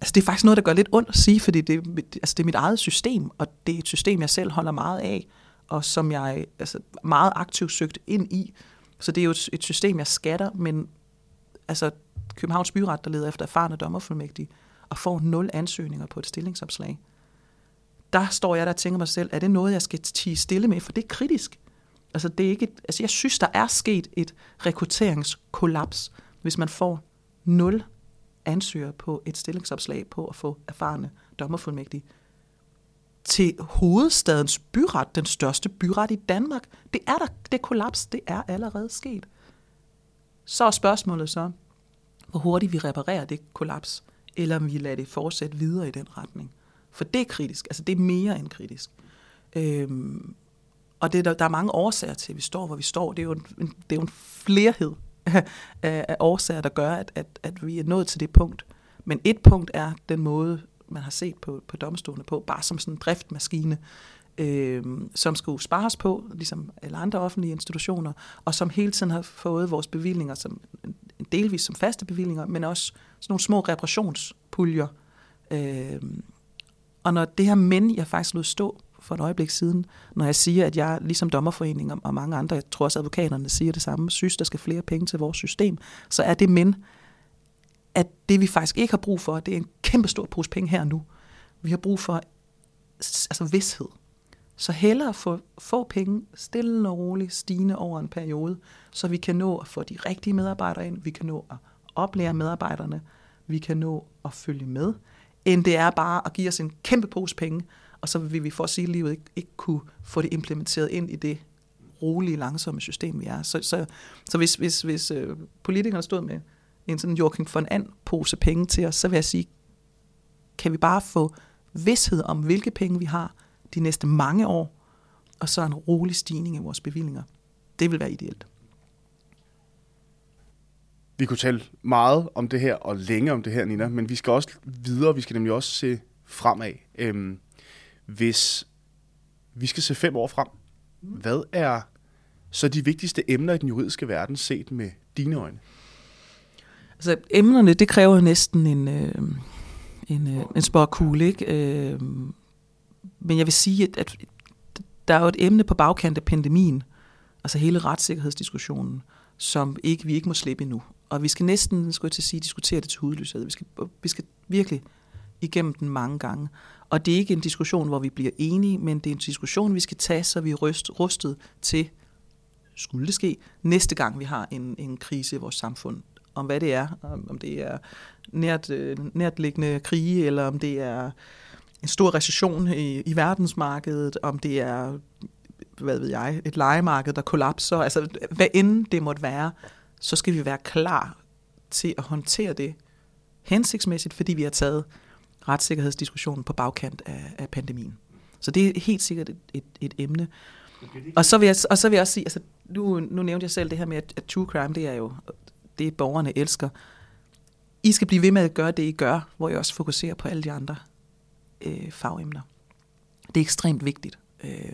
altså det er faktisk noget, der gør lidt ondt at sige, fordi det, altså det er mit eget system, og det er et system, jeg selv holder meget af, og som jeg altså, meget aktivt søgt ind i. Så det er jo et, et system, jeg skatter, men altså Københavns Byret, der leder efter erfarne dommerfuldmægtige, og får nul ansøgninger på et stillingsopslag. Der står jeg der og tænker mig selv, er det noget, jeg skal tige stille med? For det er kritisk. Altså, det er ikke et, altså jeg synes, der er sket et rekrutteringskollaps, hvis man får nul ansøgere på et stillingsopslag på at få erfarne dommerfuldmægtige. til hovedstadens byret, den største byret i Danmark. Det er der, det kollaps, det er allerede sket. Så er spørgsmålet så, hvor hurtigt vi reparerer det kollaps, eller om vi lader det fortsætte videre i den retning. For det er kritisk, altså det er mere end kritisk. Øhm, og det, der, der er mange årsager til, at vi står, hvor vi står. Det er jo en, det er jo en flerhed af, af årsager, der gør, at, at, at vi er nået til det punkt. Men et punkt er den måde, man har set på, på domstolene på, bare som sådan en driftmaskine, øh, som skulle spares på, ligesom alle andre offentlige institutioner, og som hele tiden har fået vores bevillinger som delvis som faste bevillinger, men også sådan nogle små reparationspuljer. Øh, og når det her men, jeg faktisk lod stå for et øjeblik siden, når jeg siger, at jeg ligesom dommerforeningen og mange andre, jeg tror også advokaterne siger det samme, synes, der skal flere penge til vores system, så er det men, at det vi faktisk ikke har brug for, det er en kæmpe stor pose penge her nu. Vi har brug for altså vidshed. Så hellere få få penge stille og roligt stigende over en periode, så vi kan nå at få de rigtige medarbejdere ind, vi kan nå at oplære medarbejderne, vi kan nå at følge med, end det er bare at give os en kæmpe pose penge, og så vil vi for at sige livet ikke, ikke kunne få det implementeret ind i det rolige, langsomme system, vi er. Så, så, så hvis, hvis, hvis øh, politikerne stod med en sådan Joachim von And pose penge til os, så vil jeg sige, kan vi bare få vidshed om, hvilke penge vi har de næste mange år, og så en rolig stigning i vores bevillinger. Det vil være ideelt. Vi kunne tale meget om det her, og længe om det her, Nina, men vi skal også videre, vi skal nemlig også se fremad. Øhm, hvis vi skal se fem år frem, hvad er så de vigtigste emner i den juridiske verden set med dine øjne? Altså emnerne, det kræver næsten en, øh, en, øh, en spørgkugle, ikke? Øh, men jeg vil sige, at, at der er jo et emne på bagkant af pandemien, altså hele retssikkerhedsdiskussionen, som ikke, vi ikke må slippe endnu. Og vi skal næsten, skulle jeg til at sige, diskutere det til hudløshed. Vi skal, vi skal virkelig igennem den mange gange. Og det er ikke en diskussion, hvor vi bliver enige, men det er en diskussion, vi skal tage, så vi er rust, rustet til, skulle det ske, næste gang vi har en, en krise i vores samfund. Om hvad det er, om det er nært, øh, nærtliggende krige, eller om det er en stor recession i, i verdensmarkedet, om det er, hvad ved jeg, et legemarked, der kollapser. Altså, hvad end det måtte være, så skal vi være klar til at håndtere det hensigtsmæssigt, fordi vi har taget retssikkerhedsdiskussionen på bagkant af, af pandemien. Så det er helt sikkert et, et, et emne. Og så, vil jeg, og så vil jeg også sige, altså, nu, nu nævnte jeg selv det her med, at, at true crime, det er jo det, borgerne elsker. I skal blive ved med at gøre det, I gør, hvor I også fokuserer på alle de andre øh, fagemner. Det er ekstremt vigtigt. Øh,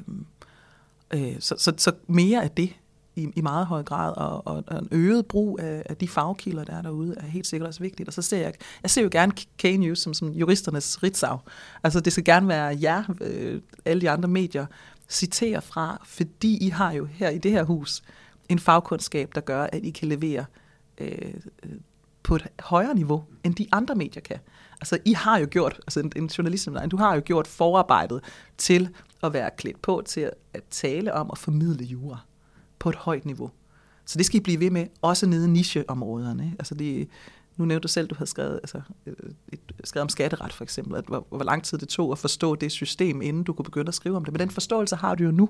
øh, så, så, så mere af det i, i meget høj grad, og, og, og en øget brug af, af de fagkilder, der er derude, er helt sikkert også vigtigt. Og så ser jeg, jeg ser jo gerne K-News som, som juristernes ritsav. Altså det skal gerne være jer, øh, alle de andre medier, citerer fra, fordi I har jo her i det her hus en fagkundskab, der gør, at I kan levere øh, øh på et højere niveau, end de andre medier kan. Altså, I har jo gjort, altså en, en journalist som du har jo gjort forarbejdet til at være klædt på til at, at tale om og formidle jura på et højt niveau. Så det skal I blive ved med, også nede i nicheområderne. Altså det, nu nævnte du selv, du havde skrevet, altså, øh, et, skrevet om skatteret for eksempel, at hvor, hvor lang tid det tog at forstå det system, inden du kunne begynde at skrive om det. Men den forståelse har du jo nu.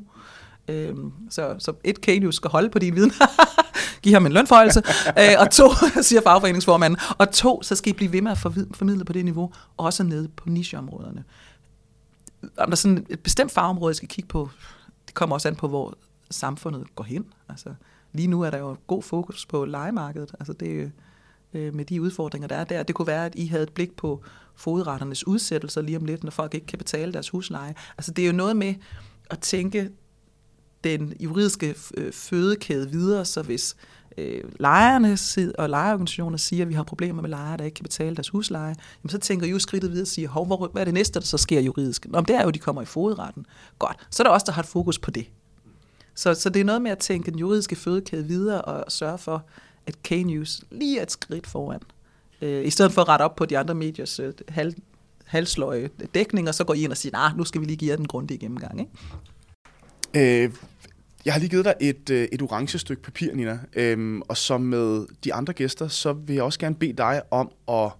Øhm, så, så et, Kanius skal holde på din viden. Giv ham en lønforhøjelse. øh, og to, siger fagforeningsformanden. Og to, så skal I blive ved med at formidle på det niveau, også nede på nicheområderne. Om der er sådan et bestemt fagområde, jeg skal kigge på, det kommer også an på, hvor samfundet går hen. Altså, lige nu er der jo god fokus på legemarkedet. Altså, det, øh, med de udfordringer, der er der. Det kunne være, at I havde et blik på fodretternes udsættelser lige om lidt, når folk ikke kan betale deres husleje. Altså, det er jo noget med at tænke den juridiske øh, fødekæde videre, så hvis øh, lejerne og lejerorganisationer siger, at vi har problemer med lejere, der ikke kan betale deres husleje, jamen så tænker I jo skridtet videre og siger, Hov, hvor, hvad er det næste, der så sker juridisk? Om det er jo, at de kommer i fodretten. Godt, så er der også, der har et fokus på det. Så, så det er noget med at tænke den juridiske fødekæde videre og sørge for, at K-News lige er et skridt foran. Øh, I stedet for at rette op på de andre mediers øh, halv, halsløje dækning, og så går I ind og siger, nah, nu skal vi lige give jer den grundige gennemgang. Ikke? Øh, jeg har lige givet dig et, øh, et orange stykke papir, Nina, øhm, og som med de andre gæster, så vil jeg også gerne bede dig om at,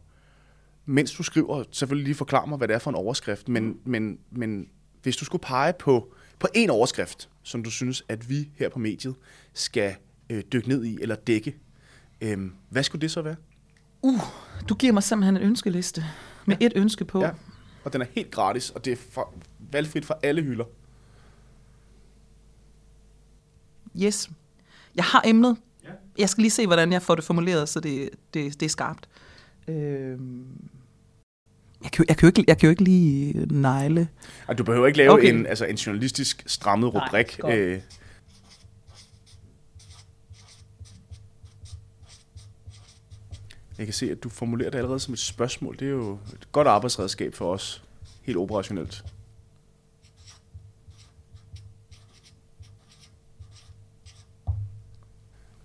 mens du skriver, selvfølgelig lige forklare mig, hvad det er for en overskrift, men, men, men hvis du skulle pege på, på en overskrift, som du synes, at vi her på mediet skal øh, dykke ned i eller dække, øh, hvad skulle det så være? Uh, du giver mig simpelthen en ønskeliste med ja. et ønske på. Ja, og den er helt gratis, og det er for, valgfrit for alle hylder. Yes. Jeg har emnet. Ja. Jeg skal lige se, hvordan jeg får det formuleret, så det, det, det er skarpt. Øhm. Jeg kan, jeg, kan jo ikke, jeg kan jo ikke lige negle. Ej, du behøver ikke lave okay. en, altså en journalistisk strammet rubrik. Nej, øh, jeg kan se, at du formulerer det allerede som et spørgsmål. Det er jo et godt arbejdsredskab for os, helt operationelt.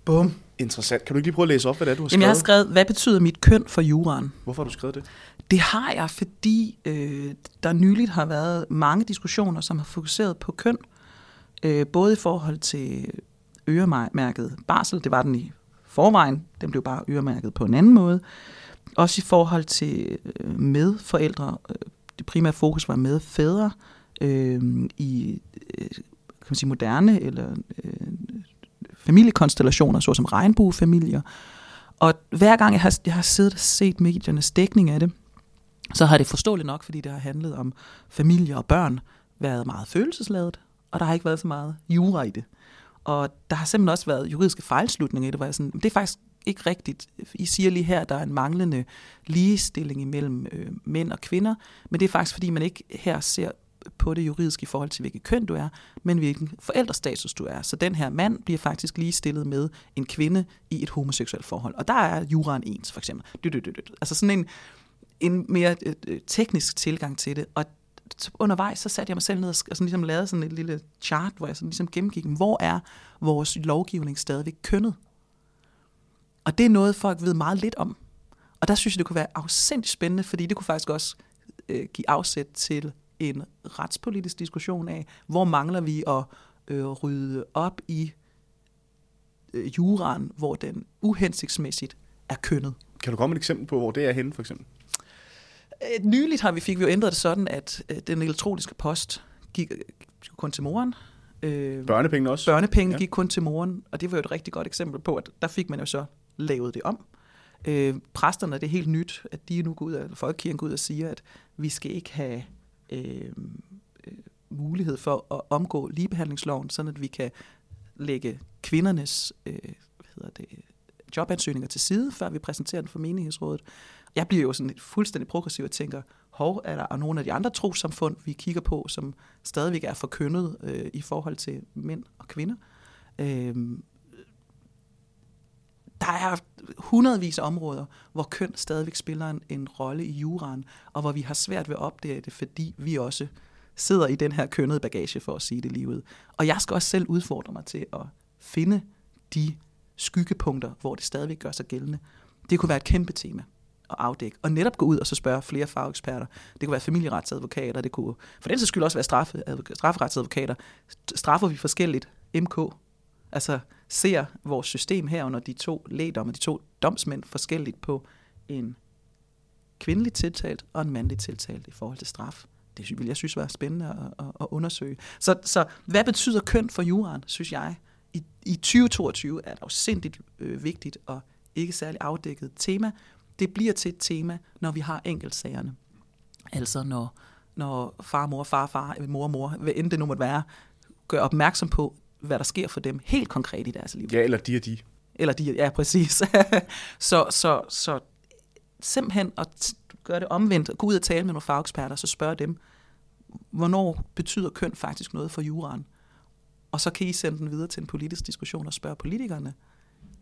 Bum. Interessant. Kan du ikke lige prøve at læse op, hvad det er, du har skrevet? Jamen, jeg har skrevet, hvad betyder mit køn for juraen? Hvorfor har du skrevet det? Det har jeg, fordi øh, der nyligt har været mange diskussioner, som har fokuseret på køn. Øh, både i forhold til øremærket barsel, det var den i forvejen, den blev bare øremærket på en anden måde. Også i forhold til øh, medforældre, øh, det primære fokus var med fædre øh, i øh, kan man sige, moderne eller øh, familiekonstellationer, såsom regnbuefamilier. Og hver gang jeg har, jeg har siddet og set mediernes dækning af det, så har det forståeligt nok, fordi det har handlet om familie og børn, været meget følelsesladet, og der har ikke været så meget jura i det. Og der har simpelthen også været juridiske fejlslutninger i det, hvor jeg sådan, det er faktisk ikke rigtigt. I siger lige her, at der er en manglende ligestilling imellem øh, mænd og kvinder, men det er faktisk, fordi man ikke her ser på det juridiske i forhold til, hvilket køn du er, men hvilken forældrestatus du er. Så den her mand bliver faktisk ligestillet med en kvinde i et homoseksuelt forhold. Og der er juraen ens, for eksempel. Altså sådan en, en mere øh, øh, teknisk tilgang til det. Og undervejs, så satte jeg mig selv ned og sådan ligesom lavede sådan et lille chart, hvor jeg sådan ligesom gennemgik, hvor er vores lovgivning stadigvæk kønnet? Og det er noget, folk ved meget lidt om. Og der synes jeg, det kunne være afsindigt spændende, fordi det kunne faktisk også øh, give afsæt til en retspolitisk diskussion af, hvor mangler vi at øh, rydde op i øh, juraen, hvor den uhensigtsmæssigt er kønnet. Kan du komme med et eksempel på, hvor det er henne, for eksempel? Øh, nyligt har vi, fik vi jo ændret det sådan, at øh, den elektroniske post gik, gik kun til moren. Øh, Børnepenge også? Børnepenge ja. gik kun til moren, og det var jo et rigtig godt eksempel på, at der fik man jo så lavet det om. Øh, præsterne, det er helt nyt, at de nu går ud af, folkekirken går ud og siger, at vi skal ikke have øh, øh, mulighed for at omgå ligebehandlingsloven, sådan at vi kan lægge kvindernes øh, hvad hedder det, jobansøgninger til side, før vi præsenterer den for menighedsrådet. Jeg bliver jo sådan fuldstændig progressiv og tænker, hov, er der nogle af de andre trosamfund, vi kigger på, som stadigvæk er forkyndet øh, i forhold til mænd og kvinder? Øh, der er hundredvis af områder, hvor køn stadigvæk spiller en, en rolle i juraen, og hvor vi har svært ved at opdage det, fordi vi også sidder i den her kønnede bagage, for at sige det livet. Og jeg skal også selv udfordre mig til at finde de skyggepunkter, hvor det stadigvæk gør sig gældende. Det kunne være et kæmpe tema at afdække, og netop gå ud og så spørge flere fageksperter. Det kunne være familieretsadvokater, det kunne for den sags skyld også være straffe, strafferetsadvokater. Straffer vi forskelligt? MK, Altså ser vores system her under de to lægdommer, de to domsmænd forskelligt på en kvindelig tiltalt og en mandlig tiltalt i forhold til straf. Det vil jeg synes var spændende at, at, at undersøge. Så, så hvad betyder køn for juraen, synes jeg? I, i 2022 er det jo sindssygt øh, vigtigt og ikke særlig afdækket tema. Det bliver til et tema, når vi har enkeltsagerne. Altså når, når far, mor, far, far, mor, mor, hvad end det nu måtte være, gør opmærksom på, hvad der sker for dem helt konkret i deres liv. Ja, eller de og de. Eller de, ja, præcis. så, så, så simpelthen at gøre det omvendt, gå ud og tale med nogle fageksperter, så spørge dem, hvornår betyder køn faktisk noget for juraen? Og så kan I sende den videre til en politisk diskussion og spørge politikerne,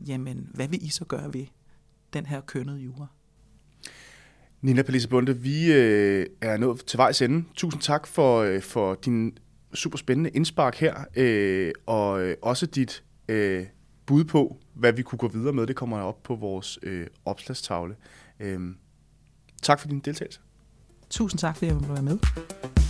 jamen, hvad vil I så gøre ved den her kønnede jura? Nina Palisse Bunde, vi øh, er nået til vejs ende. Tusind tak for, øh, for din super spændende indspark her, øh, og øh, også dit øh, bud på, hvad vi kunne gå videre med. Det kommer op på vores øh, opslagstavle. Øh, tak for din deltagelse. Tusind tak, fordi jeg måtte være med.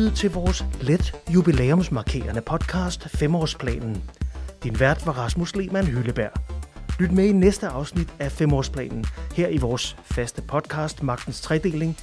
Lyttet til vores let jubilæumsmarkerende podcast 5-årsplanen. Din vært var Rasmus Lehmann Hylleberg. Lyt med i næste afsnit af Femårsplanen, her i vores faste podcast Magtens Tredeling,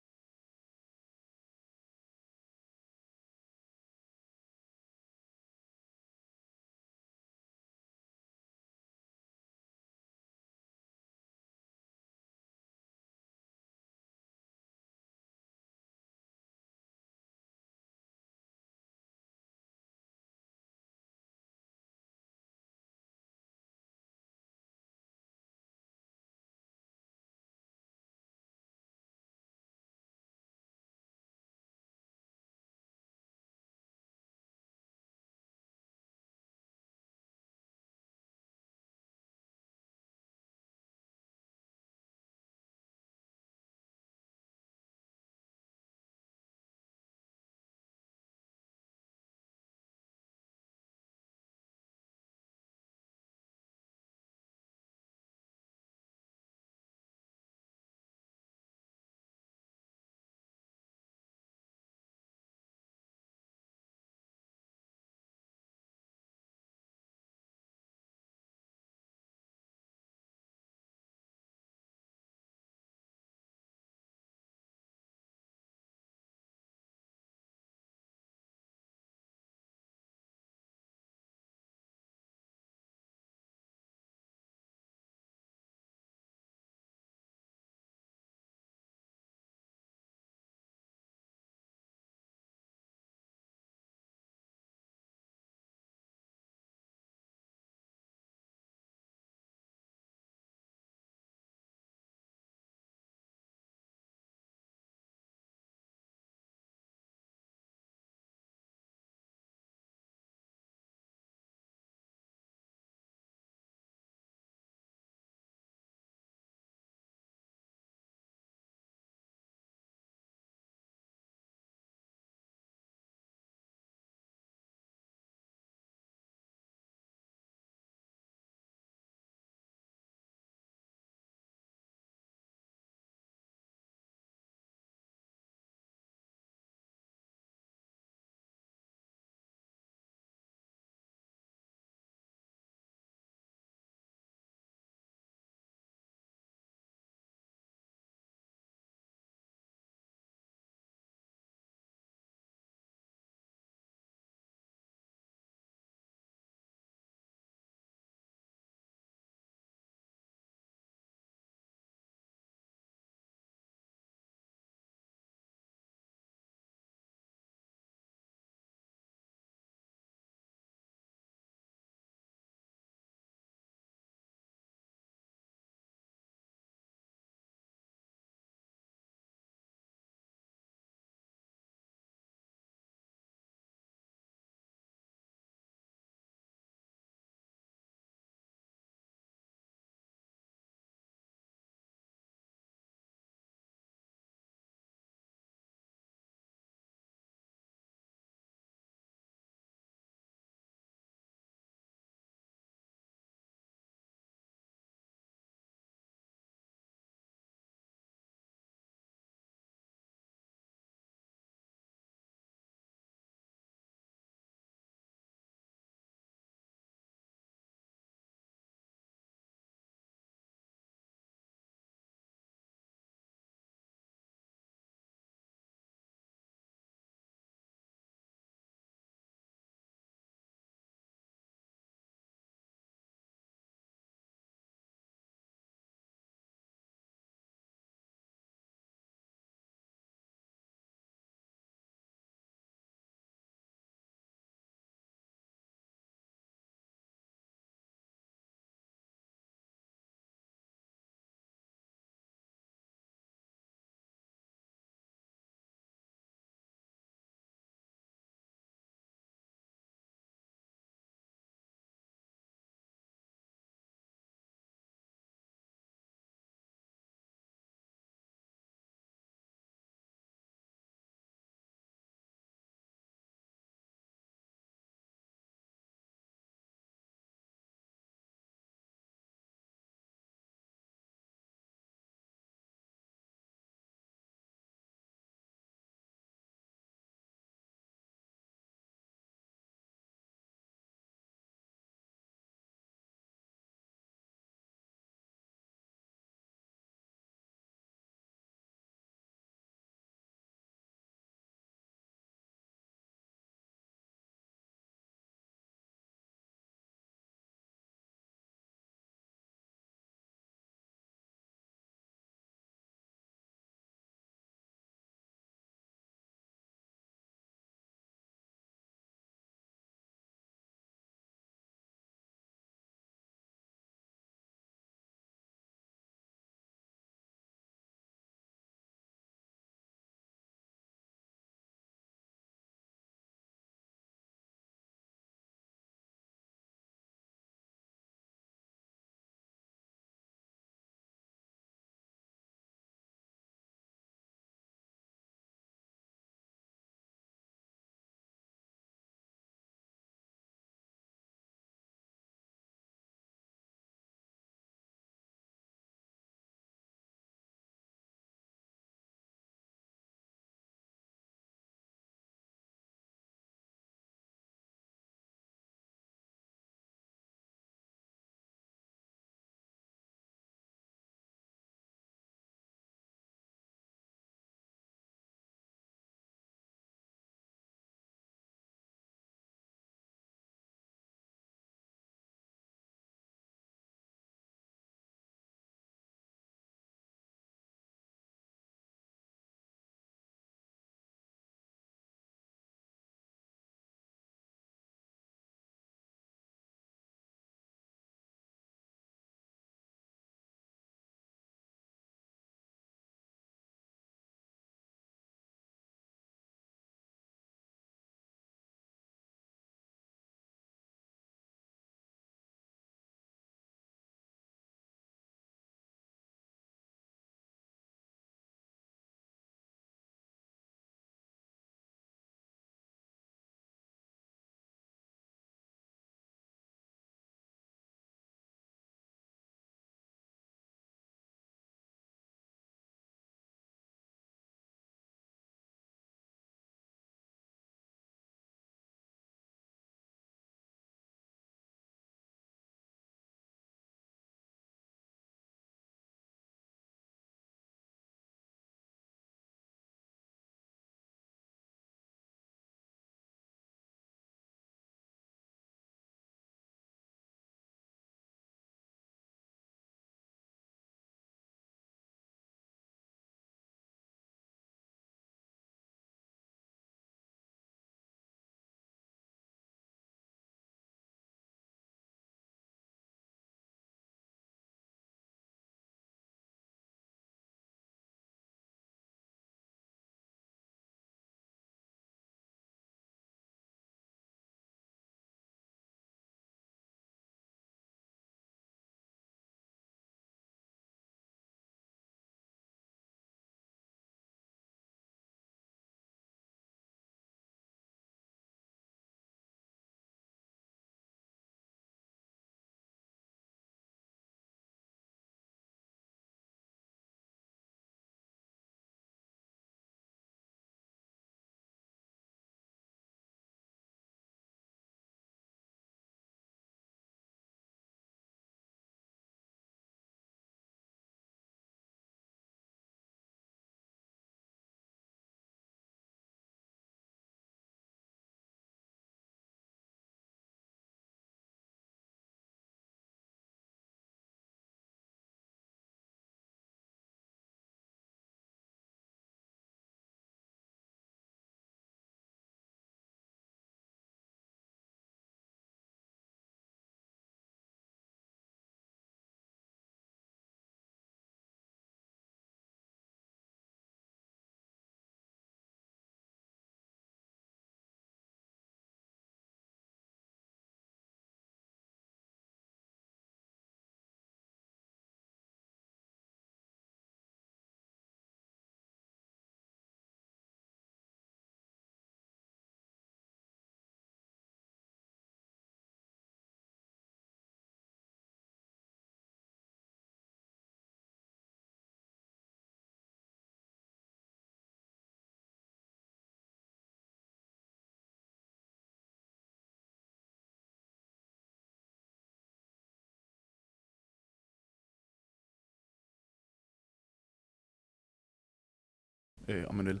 øh, om man vil.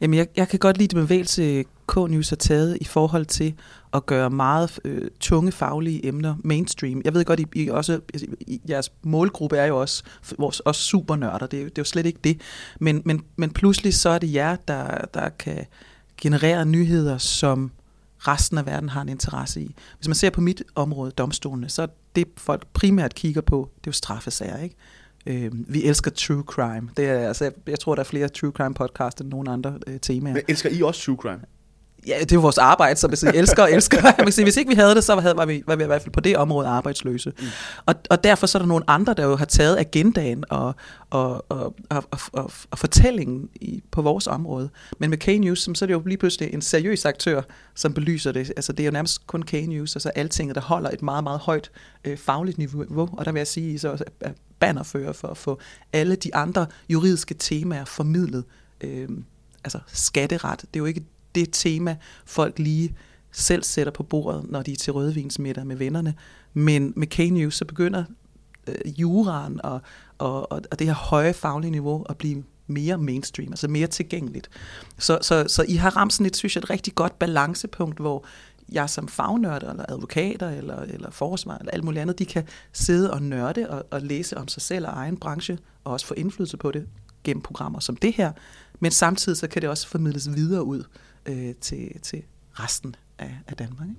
Jamen, jeg, jeg kan godt lide det bevægelse, K-News har taget i forhold til at gøre meget øh, tunge faglige emner mainstream. Jeg ved godt, I, I også, altså, I, jeres målgruppe er jo også, vores, også supernørder, det, er, det er jo slet ikke det. Men, men, men pludselig så er det jer, der, der kan generere nyheder, som resten af verden har en interesse i. Hvis man ser på mit område, domstolene, så er det folk primært kigger på, det er jo straffesager, ikke? Øh, vi elsker true crime. Det er, altså, jeg, jeg tror, der er flere true crime podcast end nogen andre øh, temaer. Men elsker I også true crime? Ja, det er jo vores arbejde, så hvis vi elsker og elsker. Man kan sige, hvis ikke vi havde det, så havde, var, vi, var vi i hvert fald på det område arbejdsløse. Mm. Og, og derfor så er der nogle andre, der jo har taget agendaen og, og, og, og, og, og, fortællingen i, på vores område. Men med K-News, så er det jo lige pludselig en seriøs aktør, som belyser det. Altså det er jo nærmest kun K-News, altså alting, der holder et meget, meget højt øh, fagligt niveau. Og der vil jeg sige, så er bannerfører for at få alle de andre juridiske temaer formidlet. Øh, altså skatteret, det er jo ikke det tema, folk lige selv sætter på bordet, når de er til rødvinsmiddag med vennerne. Men med K-News, så begynder øh, juraen og, og, og, og det her høje faglige niveau at blive mere mainstream, altså mere tilgængeligt. Så, så, så I har ramt sådan et, synes jeg, et rigtig godt balancepunkt, hvor jeg som fagnørder, eller advokater, eller, eller forsvar, eller alt muligt andet, de kan sidde og nørde og, og læse om sig selv og egen branche, og også få indflydelse på det gennem programmer som det her. Men samtidig så kan det også formidles videre ud øh, til, til resten af, af Danmark. Ikke?